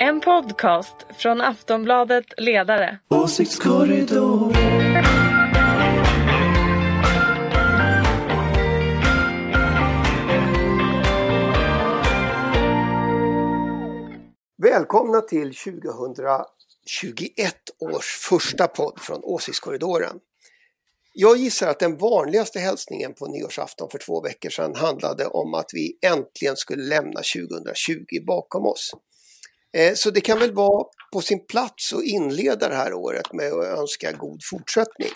En podcast från Aftonbladet Ledare. Åsiktskorridor. Välkomna till 2021 års första podd från Åsiktskorridoren. Jag gissar att den vanligaste hälsningen på nyårsafton för två veckor sedan handlade om att vi äntligen skulle lämna 2020 bakom oss. Eh, så det kan väl vara på sin plats att inleda det här året med att önska god fortsättning.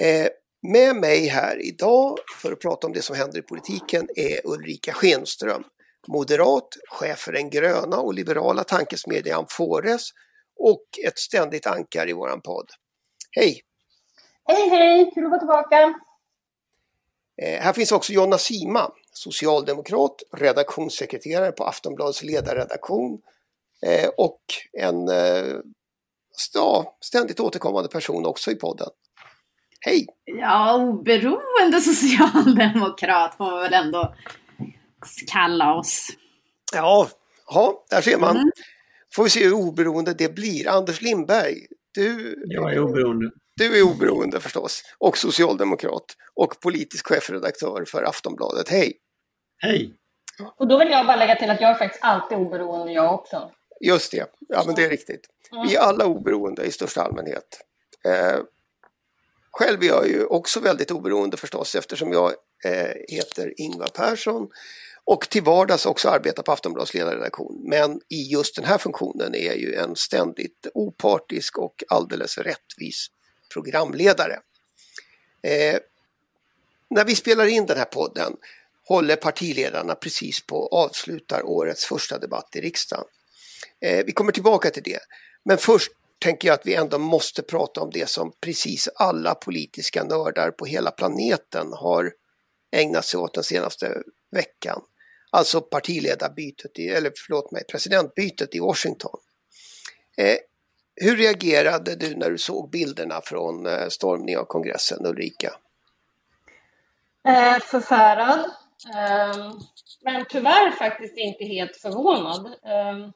Eh, med mig här idag för att prata om det som händer i politiken är Ulrika Schenström, moderat, chef för den gröna och liberala tankesmedjan Fores och ett ständigt ankar i våran podd. Hej! Hej hej, kul att vara tillbaka! Eh, här finns också Jonna Sima, socialdemokrat, redaktionssekreterare på Aftonbladets ledarredaktion eh, och en eh, ja, ständigt återkommande person också i podden. Hej! Ja, oberoende socialdemokrat får man väl ändå kalla oss. Ja, ja där ser man. Mm. Får vi se hur oberoende det blir. Anders Lindberg, du, Jag är oberoende. du är oberoende förstås och socialdemokrat och politisk chefredaktör för Aftonbladet. Hej! Hej! Och då vill jag bara lägga till att jag är faktiskt alltid oberoende jag också. Just det, ja men det är riktigt. Vi är alla oberoende i största allmänhet. Eh, själv är jag ju också väldigt oberoende förstås eftersom jag eh, heter Ingvar Persson och till vardags också arbetar på Aftonbladets ledarredaktion. Men i just den här funktionen är jag ju en ständigt opartisk och alldeles rättvis programledare. Eh, när vi spelar in den här podden håller partiledarna precis på att avsluta årets första debatt i riksdagen. Eh, vi kommer tillbaka till det. Men först tänker jag att vi ändå måste prata om det som precis alla politiska nördar på hela planeten har ägnat sig åt den senaste veckan. Alltså partiledarbytet, i, eller förlåt mig, presidentbytet i Washington. Eh, hur reagerade du när du såg bilderna från eh, stormningen av kongressen, Ulrika? Eh, förfärad. Ehm, men tyvärr faktiskt inte helt förvånad. Ehm,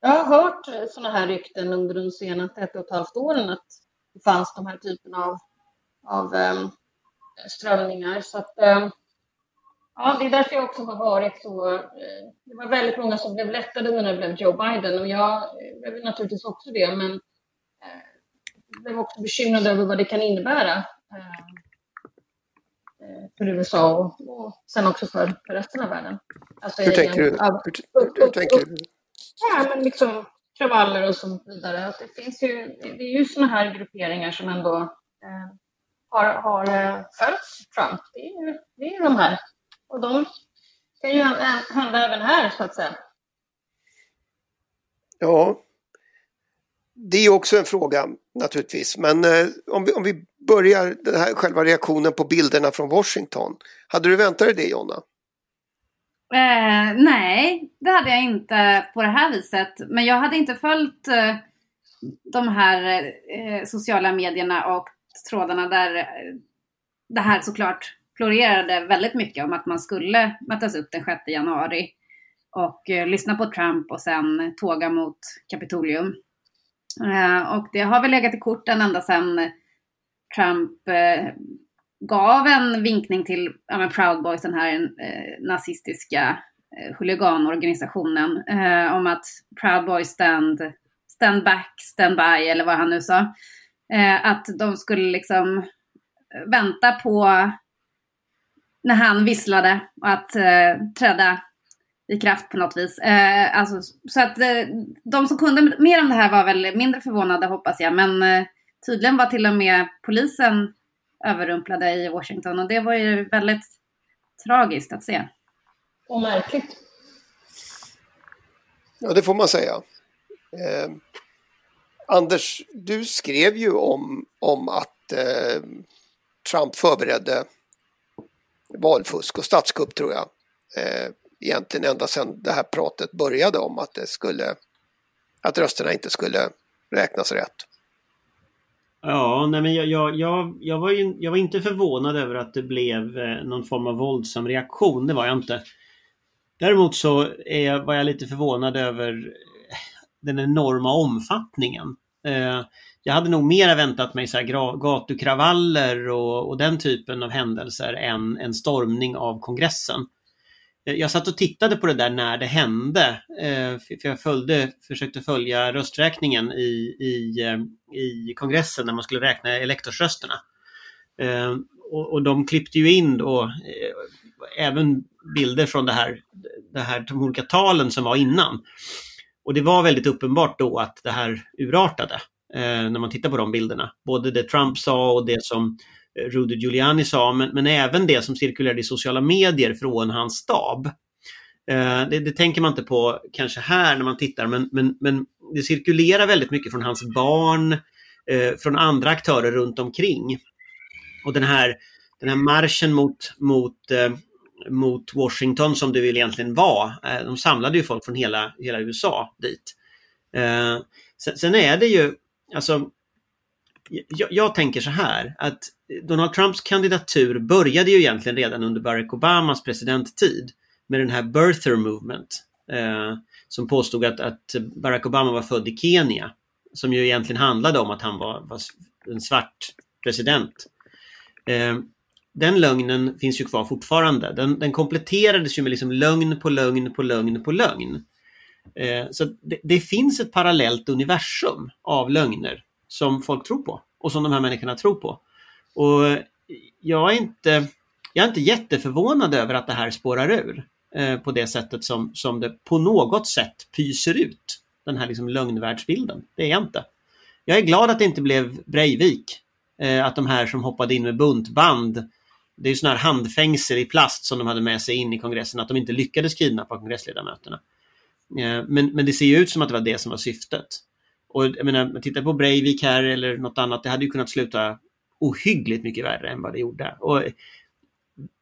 jag har hört sådana här rykten under de senaste ett och ett halvt åren att det fanns de här typen av, av ehm, strömningar. Så att, ja, det är därför jag också har varit så... Eh, det var väldigt många som blev lättade när det blev Joe Biden och jag eh, blev naturligtvis också det. Men eh, blev också bekymrad över vad det kan innebära för USA och, och sen också för, för resten av världen. Alltså, Hur tänker du? av- Hur, hur tänker du? Ja, men liksom kravaller och så vidare. Att det finns ju, det är ju sådana här grupperingar som ändå eh, har, har eh, följt Trump. Det är ju det är de här. Och de kan ju hän- hända även här så att säga. Ja, det är också en fråga naturligtvis. Men eh, om, vi, om vi börjar den här själva reaktionen på bilderna från Washington. Hade du väntat dig det Jonna? Eh, nej, det hade jag inte på det här viset. Men jag hade inte följt eh, de här eh, sociala medierna och trådarna där eh, det här såklart florerade väldigt mycket om att man skulle mötas upp den 6 januari och eh, lyssna på Trump och sen tåga mot Kapitolium. Eh, och det har väl legat i korten ända sedan Trump eh, gav en vinkning till ja, men Proud Boys, den här eh, nazistiska eh, huliganorganisationen, eh, om att Proud Boys stand, stand back, stand by, eller vad han nu sa. Eh, att de skulle liksom eh, vänta på när han visslade och att eh, träda i kraft på något vis. Eh, alltså, så att eh, de som kunde mer om det här var väl mindre förvånade hoppas jag, men eh, tydligen var till och med polisen överrumplade i Washington och det var ju väldigt tragiskt att se. Och märkligt. Ja, det får man säga. Eh, Anders, du skrev ju om, om att eh, Trump förberedde valfusk och statskupp tror jag. Eh, egentligen ända sedan det här pratet började om att det skulle att rösterna inte skulle räknas rätt. Ja, nej men jag, jag, jag, jag, var ju, jag var inte förvånad över att det blev eh, någon form av våldsam reaktion. Det var jag inte. Däremot så är, var jag lite förvånad över eh, den enorma omfattningen. Eh, jag hade nog mer väntat mig så här gatukravaller och, och, den typen av händelser än en stormning av kongressen. Eh, jag satt och tittade på det där när det hände, eh, för jag följde, försökte följa rösträkningen i, i, eh, i kongressen när man skulle räkna elektorsrösterna. Och, och de klippte ju in då även bilder från det här, det här, de olika talen som var innan. Och det var väldigt uppenbart då att det här urartade när man tittar på de bilderna. Både det Trump sa och det som eh, Eh, Rudy Giuliani sa, men, men även det som cirkulerade i sociala medier från hans stab. Eh, det, det, tänker man inte på kanske här när man tittar, men, men, men det cirkulerar väldigt mycket från hans barn, eh, från andra aktörer runt omkring. Och den här, den här marschen mot, mot eh, mot Washington som det väl egentligen var. Eh, de samlade ju folk från hela, hela USA dit. Eh, sen, sen är det ju, alltså, jag, jag, tänker så här att Donald Trumps kandidatur började ju egentligen redan under Barack Obamas presidenttid med den här birther movement eh, som påstod att, att, Barack Obama var född i Kenya. Som ju egentligen handlade om att han var, var en svart president. Eh, den lögnen finns ju kvar fortfarande. Den, den kompletterades ju med liksom lögn på lögn på lögn på lögn. Eh, så det, det, finns ett parallellt universum av lögner som folk tror på och som de här människorna tror på. Och jag är inte, jag är inte jätteförvånad över att det här spårar ur eh, på det sättet som, som det på något sätt pyser ut. Den här liksom lögnvärldsbilden. Det är jag inte. Jag är glad att det inte blev Breivik. Eh, att de här som hoppade in med buntband det är ju sådana här handfängsel i plast som de hade med sig in i kongressen, att de inte lyckades kidnappa kongressledamöterna. Eh, men, men det ser ju ut som att det var det som var syftet. Och jag menar, titta på Breivik här eller något annat, det hade ju kunnat sluta ohyggligt mycket värre än vad det gjorde. Och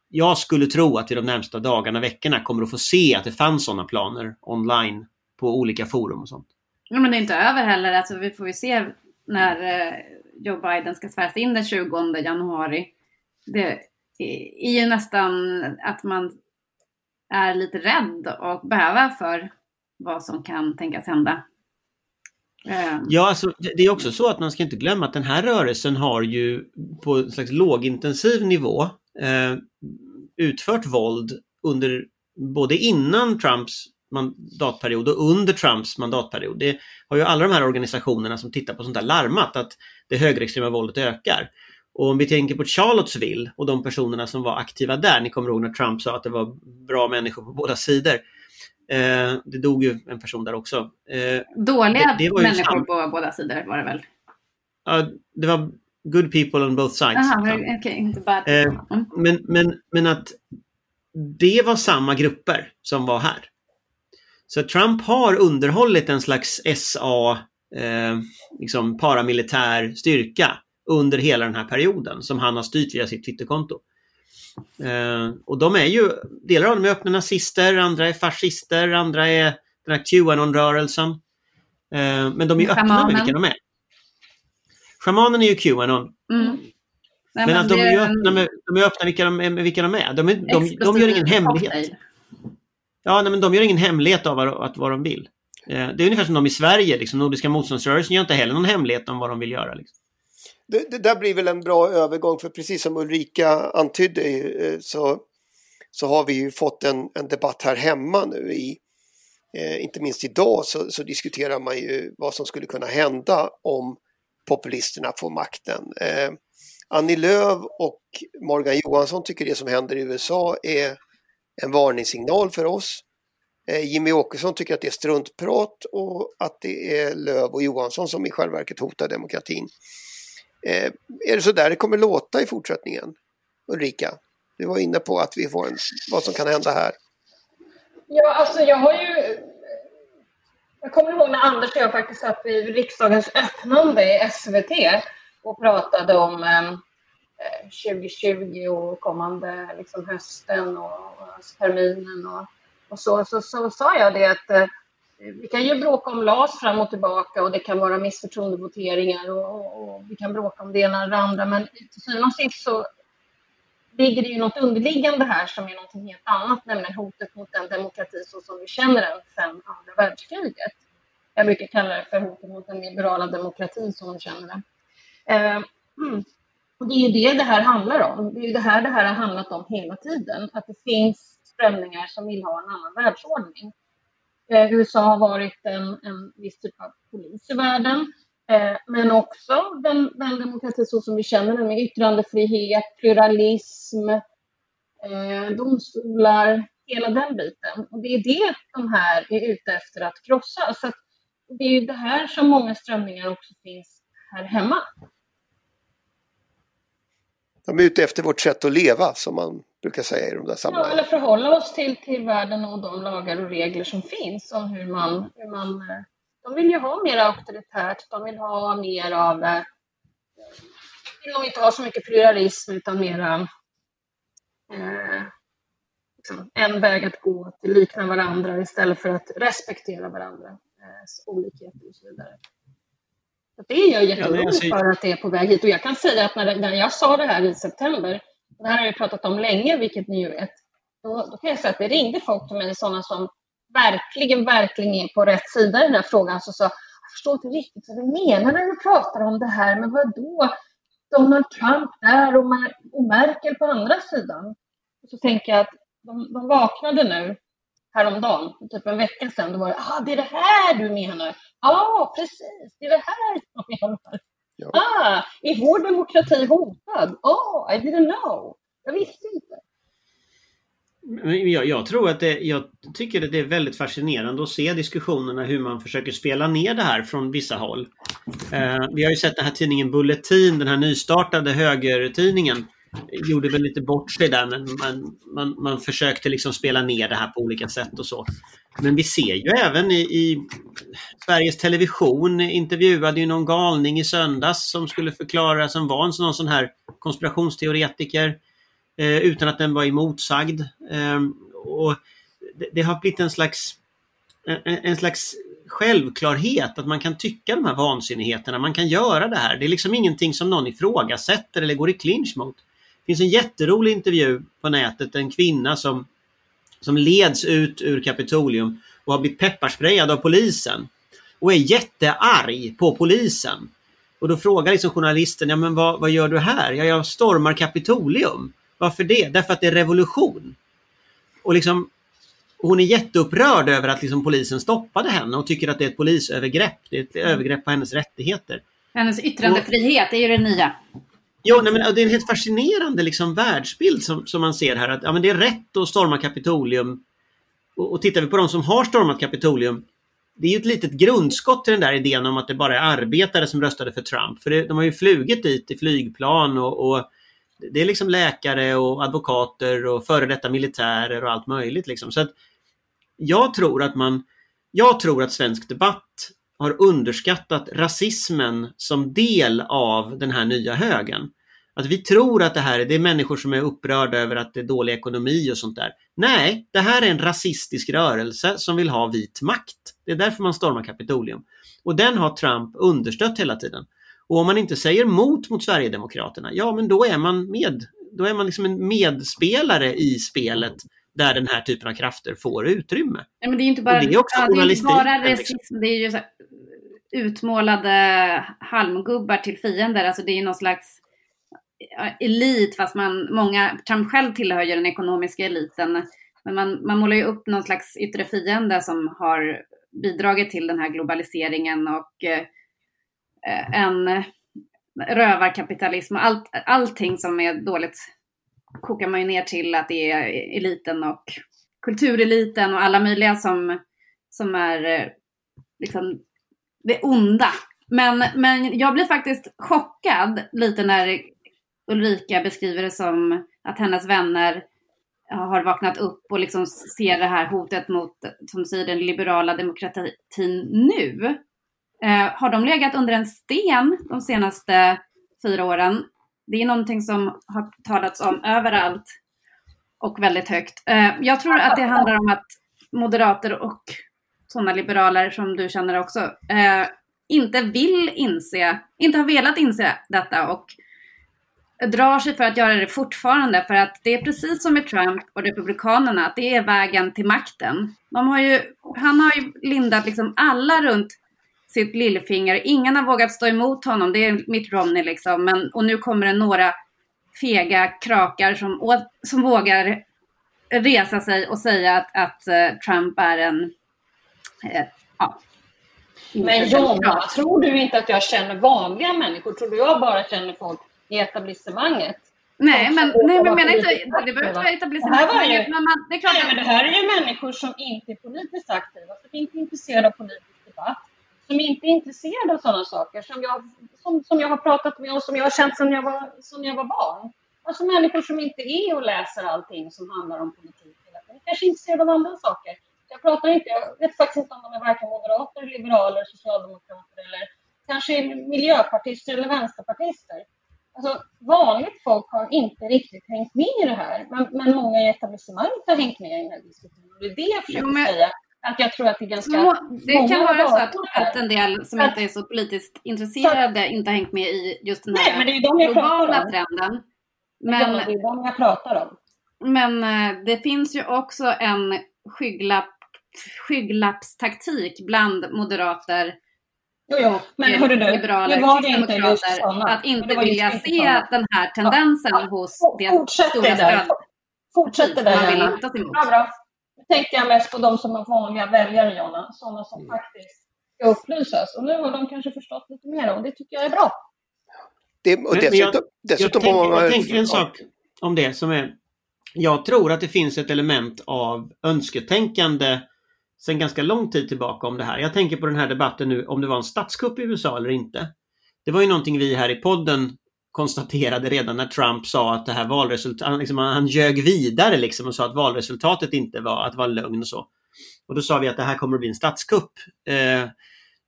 jag skulle tro att i de närmsta dagarna, veckorna kommer att få se att det fanns sådana planer online på olika forum och sånt. Ja, men det är inte över heller. Alltså, vi får ju se när eh, Joe Biden ska sväras in den 20 januari. Det, är ju nästan att man är lite rädd och bävar för vad som kan tänkas hända. Eh. Ja, alltså, det är också så att man ska inte glömma att den här rörelsen har ju på en slags lågintensiv nivå eh, utfört våld under både innan Trumps mandatperiod och under Trumps mandatperiod. Det har ju alla de här organisationerna som tittar på sånt där larmat att det högerextrema våldet ökar. Och om vi tänker på Charlottesville och de personerna som var aktiva där, ni kommer ihåg när Trump sa att det var bra människor på båda sidor. Eh, det dog ju en person där också. Eh, Dåliga det, det människor sant. på båda sidor var det väl? Ja, det var good people on both sides. Aha, okay, inte bad. Eh, mm. men, men, men att det var samma grupper som var här. Så Trump har underhållit en slags SA, eh, liksom paramilitär styrka under hela den här perioden som han har styrt via sitt Twitterkonto. Eh, och de är ju, delar av dem är öppna nazister, andra är fascister, andra är den här Qanon-rörelsen. Eh, men de är öppna med vilka de är. Shamanen är ju Qanon. Mm. Nej, men, att de är ju öppna med, de är öppna vilka de, med vilka de är. De, är, de, de gör ingen hemlighet. Ja, nej, men de gör ingen hemlighet av vad, vad de vill. Eh, det är ungefär som de i Sverige, liksom, Nordiska motståndsrörelsen gör inte heller någon hemlighet om vad de vill göra. Liksom. Det, det, där blir väl en bra övergång för precis som Ulrika antydde eh, så, så har vi ju fått en, en debatt här hemma nu i eh, inte minst idag så, så, diskuterar man ju vad som skulle kunna hända om populisterna får makten. Eh, Annie Lööf och Morgan Johansson tycker det som händer i USA är en varningssignal för oss. Eh, Jimmy Åkesson tycker att det är struntprat och att det är Lööf och Johansson som i själva verket hotar demokratin. Eh, är det så där det kommer låta i fortsättningen? Ulrika, du var inne på att vi får en, vad som kan hända här. Ja, alltså jag har ju... Jag kommer ihåg när Anders och jag faktiskt satt vid riksdagens öppnande i SVT och pratade om ehm, eh, 2020 och kommande liksom, hösten och, och terminen och, och så, så, så, så sa jag det att eh, vi kan ju bråka om LAS fram och tillbaka och det kan vara missförtroendevoteringar och, och, och vi kan bråka om det ena eller det andra men till syvende och sist så ligger det ju något underliggande här som är något helt annat, nämligen hotet mot den demokrati så som vi känner den sedan andra världskriget. Jag brukar kalla det för hotet mot den liberala demokratin som vi känner den. Eh, mm. Och det är ju det det här handlar om. Det är ju det här det här har handlat om hela tiden. Att det finns strömningar som vill ha en annan världsordning. Eh, USA har varit en, en viss typ av polis i världen. Eh, men också den, den demokrati så som vi känner den med yttrandefrihet, pluralism, eh, domstolar, hela den biten. Och det är det de här är ute efter att krossa. Så att det är ju det här som många strömningar också finns här hemma. De är ute efter vårt sätt att leva som man brukar säga i de där sammanhangen. Ja, eller förhålla oss till, till världen och de lagar och regler som finns om hur man, hur man eh, de vill ju ha mer auktoritärt, de vill ha mer av, eh, vill nog inte ha så mycket pluralism utan mera eh, liksom, en väg att gå, att likna varandra istället för att respektera varandras eh, olikheter och så vidare. Så det är jag jätteorolig ja, för att det är på väg hit. Och jag kan säga att när, när jag sa det här i september, det här har jag pratat om länge, vilket ni ju vet, då, då kan jag säga att det ringde folk till mig, sådana som verkligen, verkligen är på rätt sida i den här frågan, som sa jag förstår inte riktigt vad du menar när du pratar om det här, men vad då? Donald Trump där och, Mer och Merkel på andra sidan. Och så tänker jag att de, de vaknade nu häromdagen, typ en vecka sedan, då var det, ah, det är det här du menar. Ja, ah, precis, det är det här jag menar. Ja. Ah, är vår demokrati hotad? Oh, I didn't know. Jag visste inte. Jag, jag, tror att det, jag tycker att det är väldigt fascinerande att se diskussionerna hur man försöker spela ner det här från vissa håll. Eh, vi har ju sett den här tidningen Bulletin, den här nystartade högertidningen gjorde väl lite bort sig där men man, man, man försökte liksom spela ner det här på olika sätt och så. Men vi ser ju även i, i Sveriges Television intervjuade ju någon galning i söndags som skulle förklara, som var en sån, sån här konspirationsteoretiker eh, utan att den var emotsagd. Eh, och det, det, har blivit en slags, en, en, slags självklarhet att man kan tycka de här vansinnigheterna, man kan göra det här. Det är liksom ingenting som någon ifrågasätter eller går i clinch mot. Det finns en jätterolig intervju på nätet, en kvinna som, som leds ut ur Kapitolium och har blivit pepparsprayad av polisen. Och är jättearg på polisen. Och då frågar liksom journalisten, ja men vad, vad gör du här? Ja, jag stormar Kapitolium. Varför det? Därför att det är revolution. Och liksom, hon är jätteupprörd över att liksom polisen stoppade henne och tycker att det är ett polisövergrepp. Det är ett övergrepp på hennes rättigheter. Hennes yttrandefrihet och, är ju det nya. Jo, nej, men det är en helt fascinerande liksom, världsbild som, som man ser här. Att, ja, men det är rätt att storma Kapitolium. Och, och tittar vi på de som har stormat Kapitolium det är ju ett litet grundskott till den där idén om att det bara är arbetare som röstade för Trump. För det, de har ju flugit dit i flygplan och, och det är liksom läkare och advokater och före detta militärer och allt möjligt. Liksom. Så att jag tror att man, jag tror att svensk debatt har underskattat rasismen som del av den här nya högen. Att vi tror att det här är, det är människor som är upprörda över att det är dålig ekonomi och sånt där. Nej, det här är en rasistisk rörelse som vill ha vit makt. Det är därför man stormar Kapitolium. Och den har Trump understött hela tiden. Och om man inte säger mot mot Sverigedemokraterna, ja men då är man med. Då är man liksom en medspelare i spelet där den här typen av krafter får utrymme. Ja, men det är inte bara, det är också ja, det är inte bara liksom. rasism, det är ju utmålade halmgubbar till fiender. Alltså det är någon slags elit, fast man, många, Trump själv tillhör ju den ekonomiska eliten. Men man, man målar ju upp någon slags yttre fiende som har bidragit till den här globaliseringen och eh, en rövarkapitalism och allt, allting som är dåligt kokar man ju ner till att det är eliten och kultureliten och alla möjliga som, som är eh, liksom det onda. Men, men jag blir faktiskt chockad lite när Ulrika beskriver det som att hennes vänner har vaknat upp och liksom ser det här hotet mot, som du säger, den liberala demokratin nu. Eh, har de legat under en sten de senaste fyra åren? Det är någonting som har talats om överallt och väldigt högt. Eh, jag tror att det handlar om att moderater och sådana liberaler som du känner också eh, inte vill inse, inte har velat inse detta och drar sig för att göra det fortfarande för att det är precis som med Trump och Republikanerna, att det är vägen till makten. De har ju, han har ju lindat liksom alla runt sitt lillfinger. Ingen har vågat stå emot honom. Det är Mitt Romney liksom. Men, och nu kommer det några fega krakar som, som vågar resa sig och säga att, att eh, Trump är en... Uh, ja. Men Jonna, tror du inte att jag känner vanliga människor? Tror du jag bara känner folk i etablissemanget? Nej, men, nej, men menar inte, det behöver inte vara etablissemanget. Det, här men man, det, är klart nej, men det här är ju människor som inte är politiskt aktiva, som inte är intresserade av politisk debatt, som inte är intresserade av sådana saker som jag, som, som jag har pratat med och som jag har känt sedan jag var, jag var barn. Alltså människor som inte är och läser allting som handlar om politik tiden. Kanske är intresserade av andra saker. Jag pratar inte, jag vet faktiskt inte om de är varken moderater, liberaler, socialdemokrater eller kanske miljöpartister eller vänsterpartister. Alltså, vanligt folk har inte riktigt hängt med i det här, men, men många i etablissemanget har hängt med i den här diskussionen. Det är det jag försöker jo, men... säga. Att jag tror att det är ganska Det kan vara så att, att en del som att, inte är så politiskt intresserade så, inte har hängt med i just den här nej, men det är de globala trenden. Men, det är de jag pratar om. Men eh, det finns ju också en skygglapp, skygglappstaktik bland moderater Jo, jo. men hörru du, liberaler, var det inte just sådana. Att inte vilja se sådana. den här tendensen ja. hos det stora stöd. Fortsätt det där, vill Ja, bra. Nu tänkte jag mest på de som är vanliga väljare, Jonna. Sådana som mm. faktiskt ska upplysas. Och nu har de kanske förstått lite mer och det tycker jag är bra. Det, och dessutom, jag, dessutom jag, tänker, jag tänker en sak om det som är... Jag tror att det finns ett element av önsketänkande sedan ganska lång tid tillbaka om det här. Jag tänker på den här debatten nu om det var en statskupp i USA eller inte. Det var ju någonting vi här i podden konstaterade redan när Trump sa att det här valresultatet, liksom, han ljög vidare liksom och sa att valresultatet inte var, att det var lögn och så. Och då sa vi att det här kommer att bli en statskupp. Eh,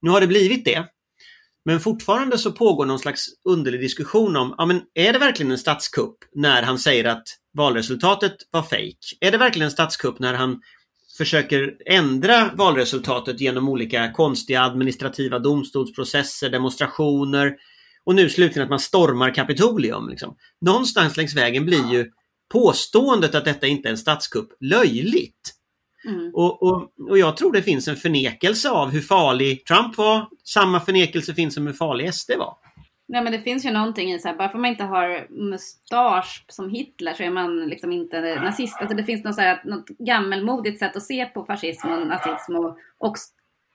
nu har det blivit det. Men fortfarande så pågår någon slags underlig diskussion om, ja men är det verkligen en statskupp när han säger att valresultatet var fejk? Är det verkligen en statskupp när han försöker ändra valresultatet genom olika konstiga administrativa domstolsprocesser, demonstrationer och nu slutligen att man stormar Kapitolium. Liksom. Någonstans längs vägen blir ju påståendet att detta inte är en statskupp löjligt. Mm. Och, och, och jag tror det finns en förnekelse av hur farlig Trump var. Samma förnekelse finns om hur farlig SD var. Nej men det finns ju någonting i så här, bara för man inte har mustasch som Hitler så är man liksom inte nazist. Alltså det finns något, så här, något gammelmodigt sätt att se på fascism och nazism och, och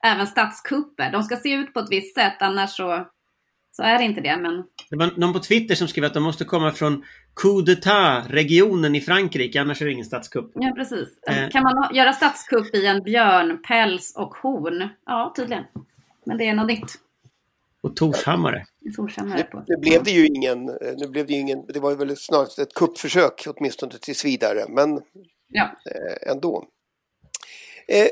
även statskupper. De ska se ut på ett visst sätt annars så, så är det inte det. Men... Det var någon på Twitter som skrev att de måste komma från coup d'etat-regionen i Frankrike annars är det ingen statskupp. Ja precis. Eh. Kan man göra statskupp i en björn, päls och horn? Ja tydligen. Men det är något nytt. Och Torshammare. På. Nu, blev det ju ingen, nu blev det ingen, det var väl snarast ett kuppförsök åtminstone tills vidare, men ja. eh, ändå. Eh,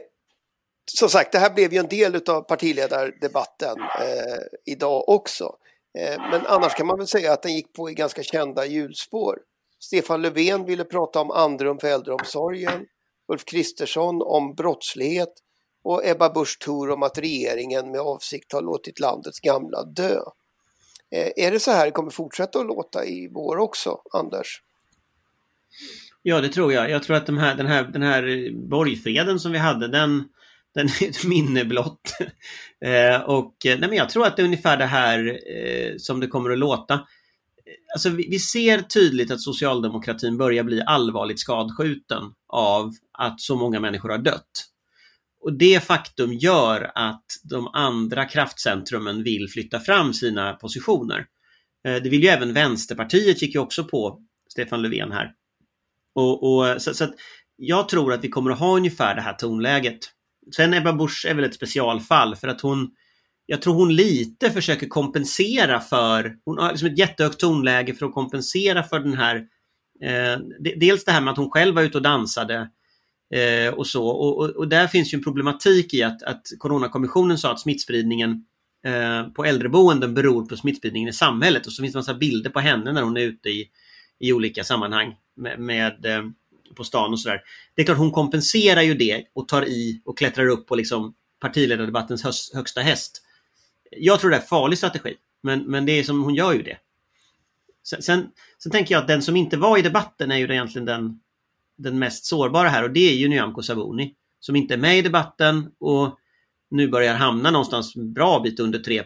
som sagt, det här blev ju en del av partiledardebatten eh, idag också. Eh, men annars kan man väl säga att den gick på i ganska kända hjulspår. Stefan Löfven ville prata om andrum för äldreomsorgen. Ulf Kristersson om brottslighet och Ebba Busch Thor om att regeringen med avsikt har låtit landets gamla dö. Eh, är det så här det kommer fortsätta att låta i vår också, Anders? Ja, det tror jag. Jag tror att de här, den här, den här borgfreden som vi hade, den, den är ett minne blott. eh, och eh, nej, men jag tror att det är ungefär det här eh, som det kommer att låta. Eh, alltså, vi, vi, ser tydligt att socialdemokratin börjar bli allvarligt skadskjuten av att så många människor har dött. Och det faktum gör att de andra kraftcentrumen vill flytta fram sina positioner. Eh, det vill ju även Vänsterpartiet, gick ju också på Stefan Löfven här. Och, och så, så jag tror att vi kommer att ha ungefär det här tonläget. Sen Ebba Busch är väl ett specialfall för att hon jag tror hon lite försöker kompensera för, hon har liksom ett jättehögt tonläge för att kompensera för den här, eh, dels det här med att hon själv var ute och dansade Eh, och så. Och, och, och, där finns ju en problematik i att, att Coronakommissionen sa att smittspridningen eh, på äldreboenden beror på smittspridningen i samhället. Och så finns det massa bilder på henne när hon är ute i, i olika sammanhang med, med eh, på stan och sådär. Det är klart hon kompenserar ju det och tar i och klättrar upp på liksom partiledardebattens höst, högsta häst. Jag tror det är en farlig strategi, men, men det är som hon gör ju det. Sen, sen, sen, tänker jag att den som inte var i debatten är ju egentligen den, den mest sårbara här och det är ju Nyamko Sabuni. Som inte är med i debatten och nu börjar hamna någonstans bra bit under 3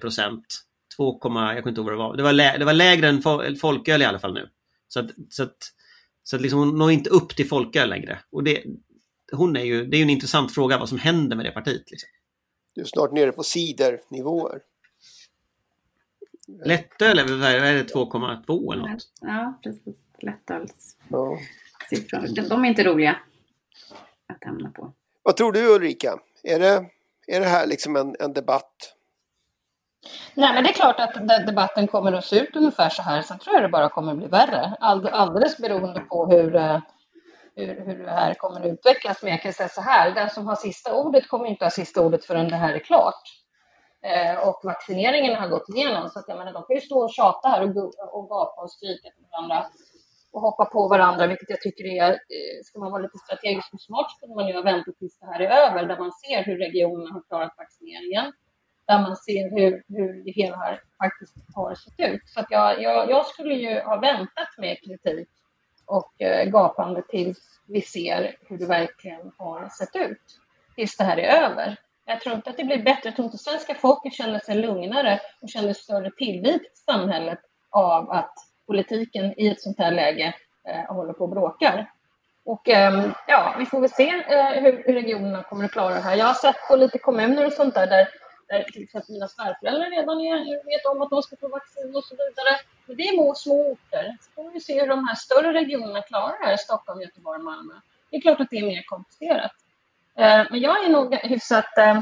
2, jag kommer inte ihåg vad det var. Det var, lä, det var lägre än folköl i alla fall nu. Så att, så att, så att liksom hon når inte upp till folköl längre. Och det, hon är ju, det är ju en intressant fråga vad som händer med det partiet. Liksom. Du är snart nere på sidernivåer. Lättöl är väl är det 2,2 eller något? Ja, precis. Lättölssiffror. Ja. De är inte roliga att hamna på. Vad tror du Ulrika? Är det, är det här liksom en, en debatt? Nej, men det är klart att debatten kommer att se ut ungefär så här. Sen tror jag det bara kommer att bli värre. All, alldeles beroende på hur, eh, hur, hur det här kommer att utvecklas. Men jag kan säga så här, den som har sista ordet kommer inte ha sista ordet förrän det här är klart. Eh, och vaccineringen har gått igenom. Så att jag menar, de kan ju stå och tjata här och, och gapa och skrika till varandra och hoppa på varandra, vilket jag tycker är, eh, ska man vara lite strategisk och smart skulle man ju ha väntat tills det här är över, där man ser hur regionerna har klarat vaccineringen, där man ser hur, hur det hela här faktiskt har sett ut. Så att jag, jag, jag skulle ju ha väntat med kritik och eh, gapande tills vi ser hur det verkligen har sett ut, tills det här är över. Jag tror inte att det blir bättre. Jag tror inte svenska folket känner sig lugnare och känner större tillit till samhället av att politiken i ett sånt här läge eh, håller på och bråkar. Och eh, ja, vi får väl se eh, hur, hur regionerna kommer att klara det här. Jag har sett på lite kommuner och sånt där, där, där till exempel mina svärföräldrar redan är, vet om att de ska få vaccin och så vidare. Men det är små, små orter. Så får vi se hur de här större regionerna klarar det här, Stockholm, Göteborg, Malmö. Det är klart att det är mer komplicerat. Eh, men jag är nog hyfsat eh,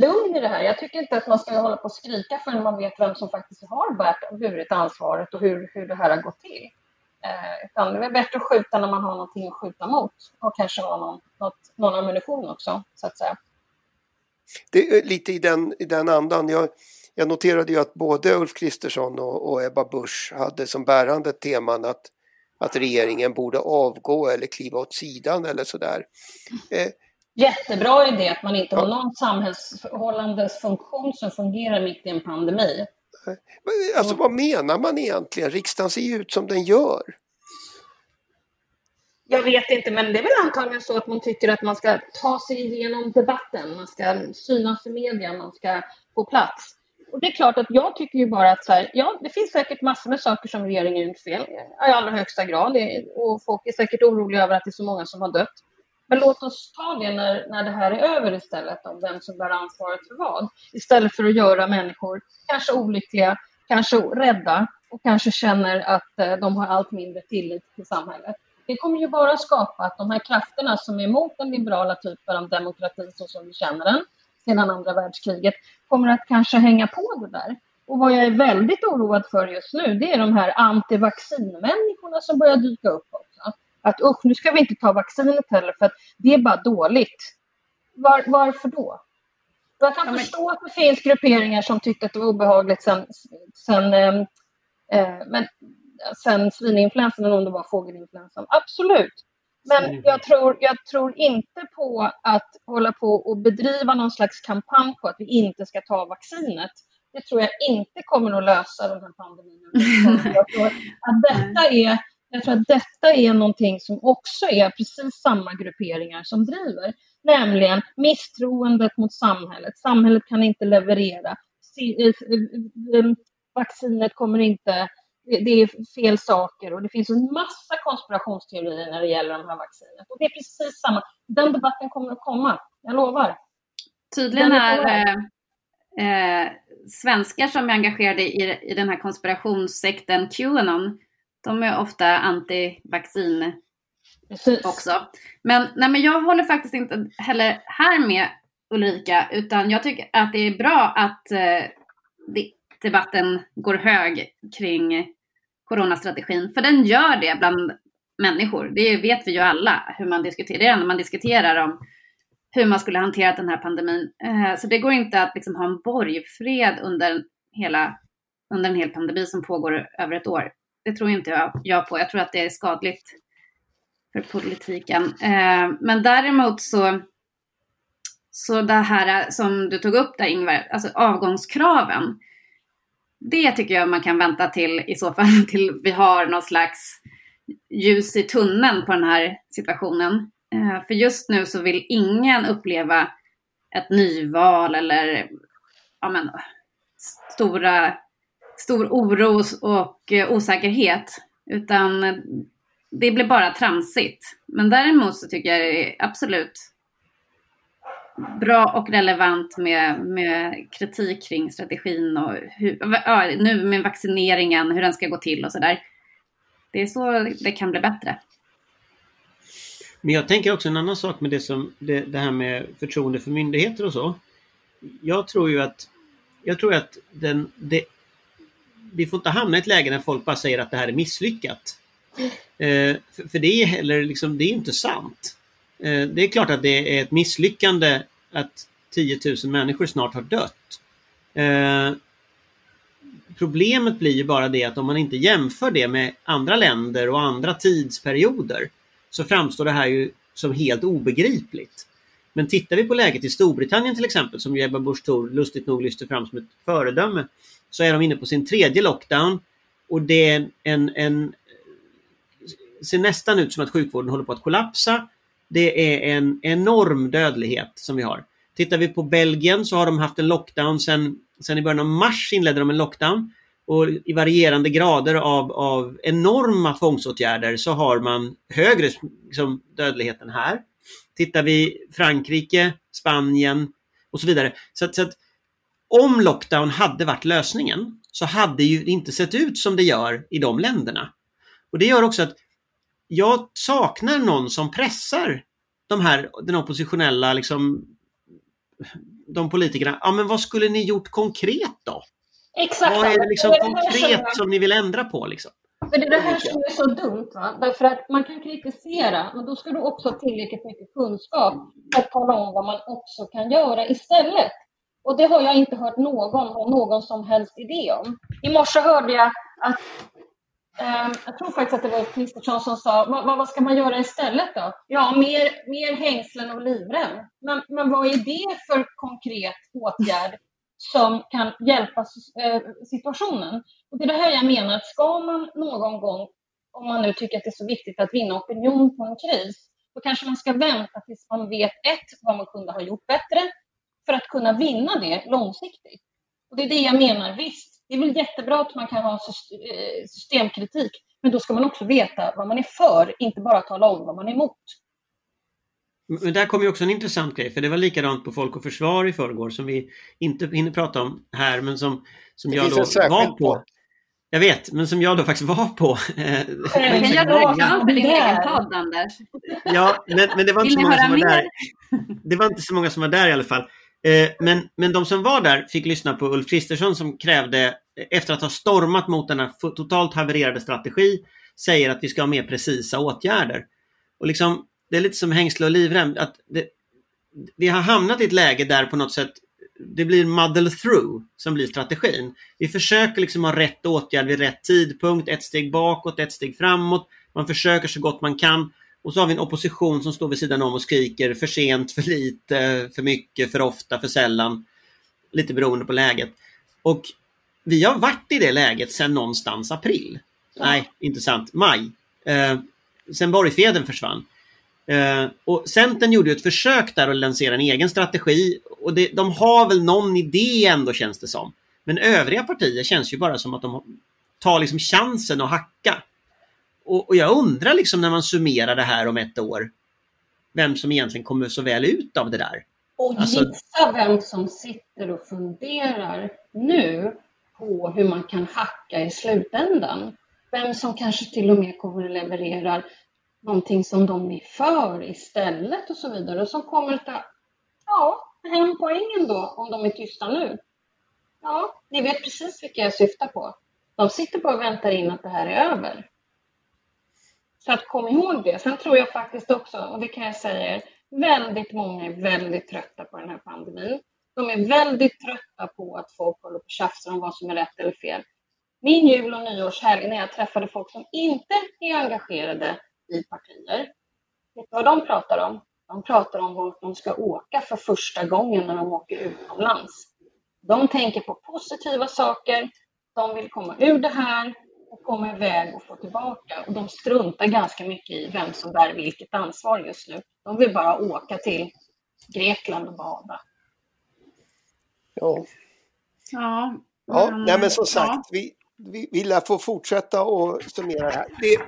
lugn i det här. Jag tycker inte att man ska hålla på och skrika förrän man vet vem som faktiskt har burit ansvaret och hur, hur det här har gått till. Eh, utan det är bättre att skjuta när man har någonting att skjuta mot och kanske ha någon, något, någon ammunition också, så att säga. Det är lite i den, i den andan. Jag, jag noterade ju att både Ulf Kristersson och, och Ebba Busch hade som bärande teman att, att regeringen borde avgå eller kliva åt sidan eller sådär. Eh, jättebra idé att man inte har någon samhällsförhållandes funktion som fungerar mitt i en pandemi. Alltså vad menar man egentligen? Riksdagen ser ju ut som den gör. Jag vet inte, men det är väl antagligen så att man tycker att man ska ta sig igenom debatten, man ska synas i media, man ska få plats. Och det är klart att jag tycker ju bara att så här, ja, det finns säkert massor med saker som regeringen gjort fel i allra högsta grad och folk är säkert oroliga över att det är så många som har dött. Men låt oss ta det när, när det här är över istället, om vem som bär ansvaret för vad. Istället för att göra människor kanske olyckliga, kanske rädda och kanske känner att eh, de har allt mindre tillit till samhället. Det kommer ju bara skapa att de här krafterna som är emot den liberala typen av demokrati så som vi känner den sedan andra världskriget kommer att kanske hänga på det där. Och vad jag är väldigt oroad för just nu, det är de här antivaccinmänniskorna som börjar dyka upp också att usch, nu ska vi inte ta vaccinet heller för att det är bara dåligt. Var, varför då? Jag kan ja, men... förstå att det finns grupperingar som tyckte att det var obehagligt sen, sen, eh, eh men, sen svininfluensan eller om det var fågelinfluensan. Absolut. Men jag tror, jag tror inte på att hålla på och bedriva någon slags kampanj på att vi inte ska ta vaccinet. Det tror jag inte kommer att lösa den här pandemin. Jag tror att detta är jag tror att detta är någonting som också är precis samma grupperingar som driver, nämligen misstroendet mot samhället. Samhället kan inte leverera. Eh, eh, vaccinet kommer inte, det är fel saker och det finns en massa konspirationsteorier när det gäller de här vaccinet. Och det är precis samma, den debatten kommer att komma, jag lovar. Tydligen är eh, eh, svenskar som är engagerade i, i den här konspirationssekten Qanon de är ofta anti-vaccin också. Men, nej, men jag håller faktiskt inte heller här med Ulrika, utan jag tycker att det är bra att eh, debatten går hög kring coronastrategin, för den gör det bland människor. Det vet vi ju alla hur man diskuterar, det är när man diskuterar om hur man skulle hantera den här pandemin. Eh, så det går inte att liksom ha en borgfred under, hela, under en hel pandemi som pågår över ett år. Det tror inte jag, jag på. Jag tror att det är skadligt för politiken. Eh, men däremot så, så det här som du tog upp där Ingvar, alltså avgångskraven. det tycker jag man kan vänta till i så fall till vi har någon slags ljus i tunneln på den här situationen. Eh, för just nu så vill ingen uppleva ett nyval eller ja, men, stora, stor oro och eh, osäkerhet. Utan eh, det blir bara tramsigt. Men däremot så tycker jag det är absolut bra och relevant med, med kritik kring strategin och hur, ja, nu med vaccineringen, hur den ska gå till och sådär. Det är så det kan bli bättre. Men jag tänker också en annan sak med det, som, det, det här med förtroende för myndigheter och så. Jag tror ju att, jag tror att den, det, vi får inte hamna i ett läge när folk bara säger att det här är misslyckat. Eh, för, för, det är heller liksom, det är inte sant. Eh, det är klart att det är ett misslyckande att 10 000 människor snart har dött. Eh, problemet blir ju bara det att om man inte jämför det med andra länder och andra tidsperioder så framstår det här ju som helt obegripligt. Men tittar vi på läget i Storbritannien till exempel, som Ebba Busch Thor lustigt nog lyfter fram som ett föredöme, så är de inne på sin tredje lockdown och det är en, en ser nästan ut som att sjukvården håller på att kollapsa. Det är en enorm dödlighet som vi har. Tittar vi på Belgien så har de haft en lockdown sen, sen i början av mars inledde de en lockdown. Och i varierande grader av, av enorma tvångsåtgärder så har man högre liksom, dödlighet än här. Tittar vi Frankrike, Spanien och så vidare. Så att, så att om lockdown hade varit lösningen så hade ju det inte sett ut som det gör i de länderna. Och det gör också att jag saknar någon som pressar de här, den oppositionella, liksom, de politikerna. Ja, men vad skulle ni gjort konkret då? Exakt. Vad är det liksom det konkret som, som ni vill ändra på? Liksom? För det är det här som är så dumt. Va? Därför att man kan kritisera, men då ska du också ha tillräckligt mycket kunskap för att tala om vad man också kan göra istället. Och det har jag inte hört någon ha någon som helst idé om. I morse hörde jag att eh, jag tror faktiskt att det var Kristersson som sa, vad, vad, ska man göra istället då? Ja, mer, mer hängslen och livrem. Men, men vad är det för konkret åtgärd som kan hjälpa eh, situationen? Och det är det här jag menar, att ska man någon gång, om man nu tycker att det är så viktigt att vinna opinion på en kris, då kanske man ska vänta tills man vet ett, vad man kunde ha gjort bättre, för att kunna vinna det långsiktigt. Och det är det jag menar, visst, det är väl jättebra att man kan ha eh, systemkritik, men då ska man också veta vad man är för, inte bara tala om vad man är emot. Men där kommer ju också en intressant grej, för det var likadant på Folk och Försvar i förrgår som vi inte hinner prata om här, men som, som jag då var på. på. Jag vet, men som jag då faktiskt var på. Men kan jag råka för din egen podd, Anders? Ja, men, men det var inte så många som var där. Det var inte så många som var där i alla fall. Eh, men, men de som var där fick lyssna på Ulf Kristersson som krävde, efter att ha stormat mot denna totalt havererade strategi, säger att vi ska ha mer precisa åtgärder. Och liksom, det är lite som hängsle och livrem. Att det, vi har hamnat i ett läge där på något sätt det blir muddle through som blir strategin. Vi försöker liksom ha rätt åtgärd vid rätt tidpunkt, ett steg bakåt, ett steg framåt. Man försöker så gott man kan och så har vi en opposition som står vid sidan om och skriker för sent, för lite, för mycket, för ofta, för sällan. Lite beroende på läget. Och vi har varit i det läget sedan någonstans april. Ja. Nej, inte sant. Maj. Eh, sen borgfreden försvann. Eh, och Centern gjorde ett försök där att lansera en egen strategi och det, de har väl någon idé ändå känns det som. Men övriga partier känns ju bara som att de tar liksom chansen att hacka. Och, och, jag undrar liksom när man summerar det här om ett år, vem som egentligen kommer så väl ut av det där. Och alltså... gissa vem som sitter och funderar nu på hur man kan hacka i slutändan. Vem som kanske till och med kommer att leverera någonting som de är för istället och så vidare. Och som kommer att ta ja, hem poängen då om de är tysta nu. Ja, ni vet precis vilka jag syftar på. De sitter bara och väntar in att det här är över. Så att kom ihåg det. Sen tror jag faktiskt också, och det kan jag säga er, väldigt många är väldigt trötta på den här pandemin. De är väldigt trötta på att folk håller på och tjafsar om vad som är rätt eller fel. Min jul och nyårshelg när jag träffade folk som inte är engagerade i partier, vet du vad de pratar om? De pratar om vart de ska åka för första gången när de åker utomlands. De tänker på positiva saker. de vill komma ur det här och komma iväg och få tillbaka. Och de struntar ganska mycket i vem som bär vilket ansvar just nu. De vill bara åka till Grekland och bada. Ja. Ja, Ja, nej men som sagt, ja. vi, vi, vi lär få fortsätta och summera det här. Det,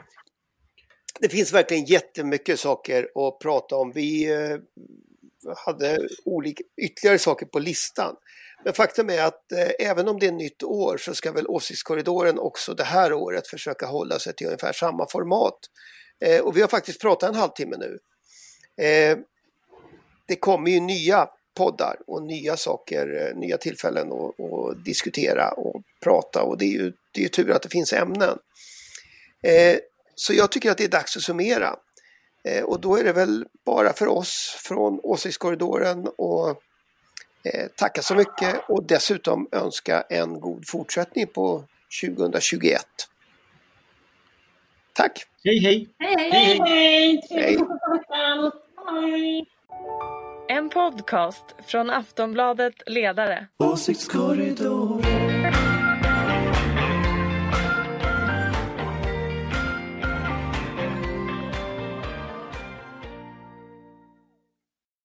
det finns verkligen jättemycket saker att prata om. Vi eh, hade olika, ytterligare saker på listan. Men faktum är att eh, även om det är nytt år så ska väl Åsiktskorridoren också det här året försöka hålla sig till ungefär samma format. Eh, och vi har faktiskt pratat en halvtimme nu. Eh, det kommer ju nya poddar och nya saker, eh, nya tillfällen att, att diskutera och prata och det är ju, det är tur att det finns ämnen. Eh, så jag tycker att det är dags att summera. Eh, och då är det väl bara för oss från Åsiktskorridoren och eh, tacka så mycket och dessutom önska en god fortsättning på 2021. Tack! Hej hej! Hej, hej! Hej, hej. Hej! En podcast från Aftonbladet Ledare. Åsiktskorridoren